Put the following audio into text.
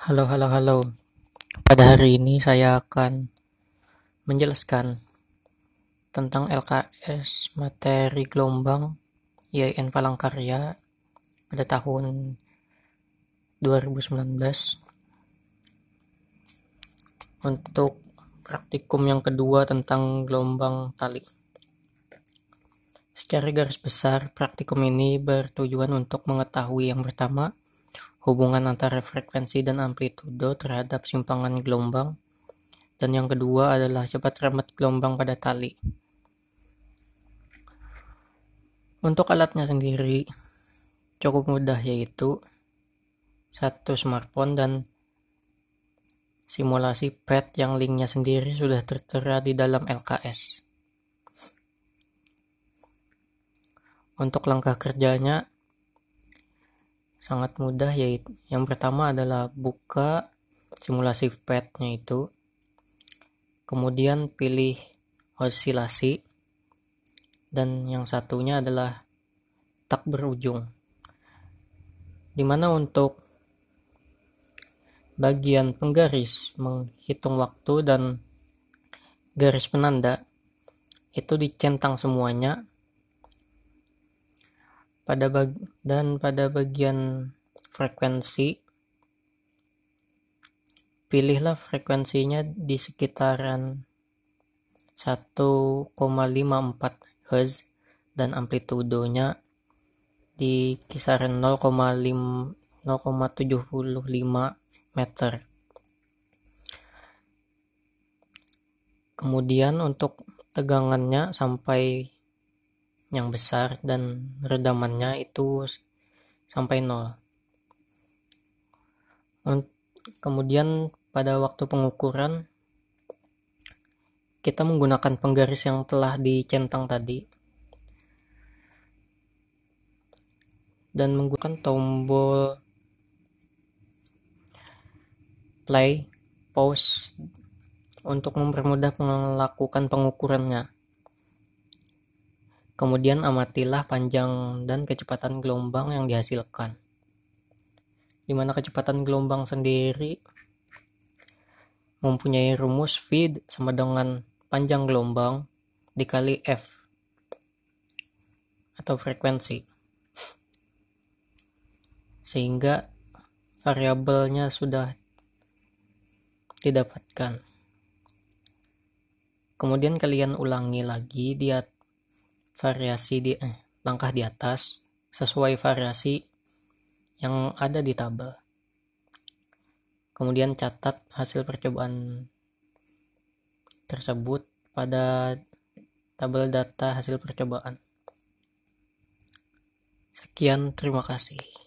Halo, halo, halo. Pada hari ini saya akan menjelaskan tentang LKS materi gelombang IAIN Palangkarya pada tahun 2019 untuk praktikum yang kedua tentang gelombang tali. Secara garis besar, praktikum ini bertujuan untuk mengetahui yang pertama, hubungan antara frekuensi dan amplitudo terhadap simpangan gelombang, dan yang kedua adalah cepat remet gelombang pada tali. Untuk alatnya sendiri cukup mudah yaitu satu smartphone dan simulasi pad yang linknya sendiri sudah tertera di dalam LKS. Untuk langkah kerjanya sangat mudah yaitu yang pertama adalah buka simulasi padnya itu kemudian pilih osilasi dan yang satunya adalah tak berujung. Di mana untuk bagian penggaris menghitung waktu dan garis penanda itu dicentang semuanya pada bag dan pada bagian frekuensi pilihlah frekuensinya di sekitaran 1,54 Hz dan amplitudonya di kisaran 0,75 meter. Kemudian untuk tegangannya sampai yang besar dan redamannya itu sampai nol. Kemudian pada waktu pengukuran kita menggunakan penggaris yang telah dicentang tadi dan menggunakan tombol play, pause untuk mempermudah melakukan pengukurannya. Kemudian amatilah panjang dan kecepatan gelombang yang dihasilkan. Di mana kecepatan gelombang sendiri mempunyai rumus V sama dengan panjang gelombang dikali F atau frekuensi. Sehingga variabelnya sudah didapatkan. Kemudian kalian ulangi lagi di variasi di eh, langkah di atas sesuai variasi yang ada di tabel. Kemudian catat hasil percobaan tersebut pada tabel data hasil percobaan. Sekian, terima kasih.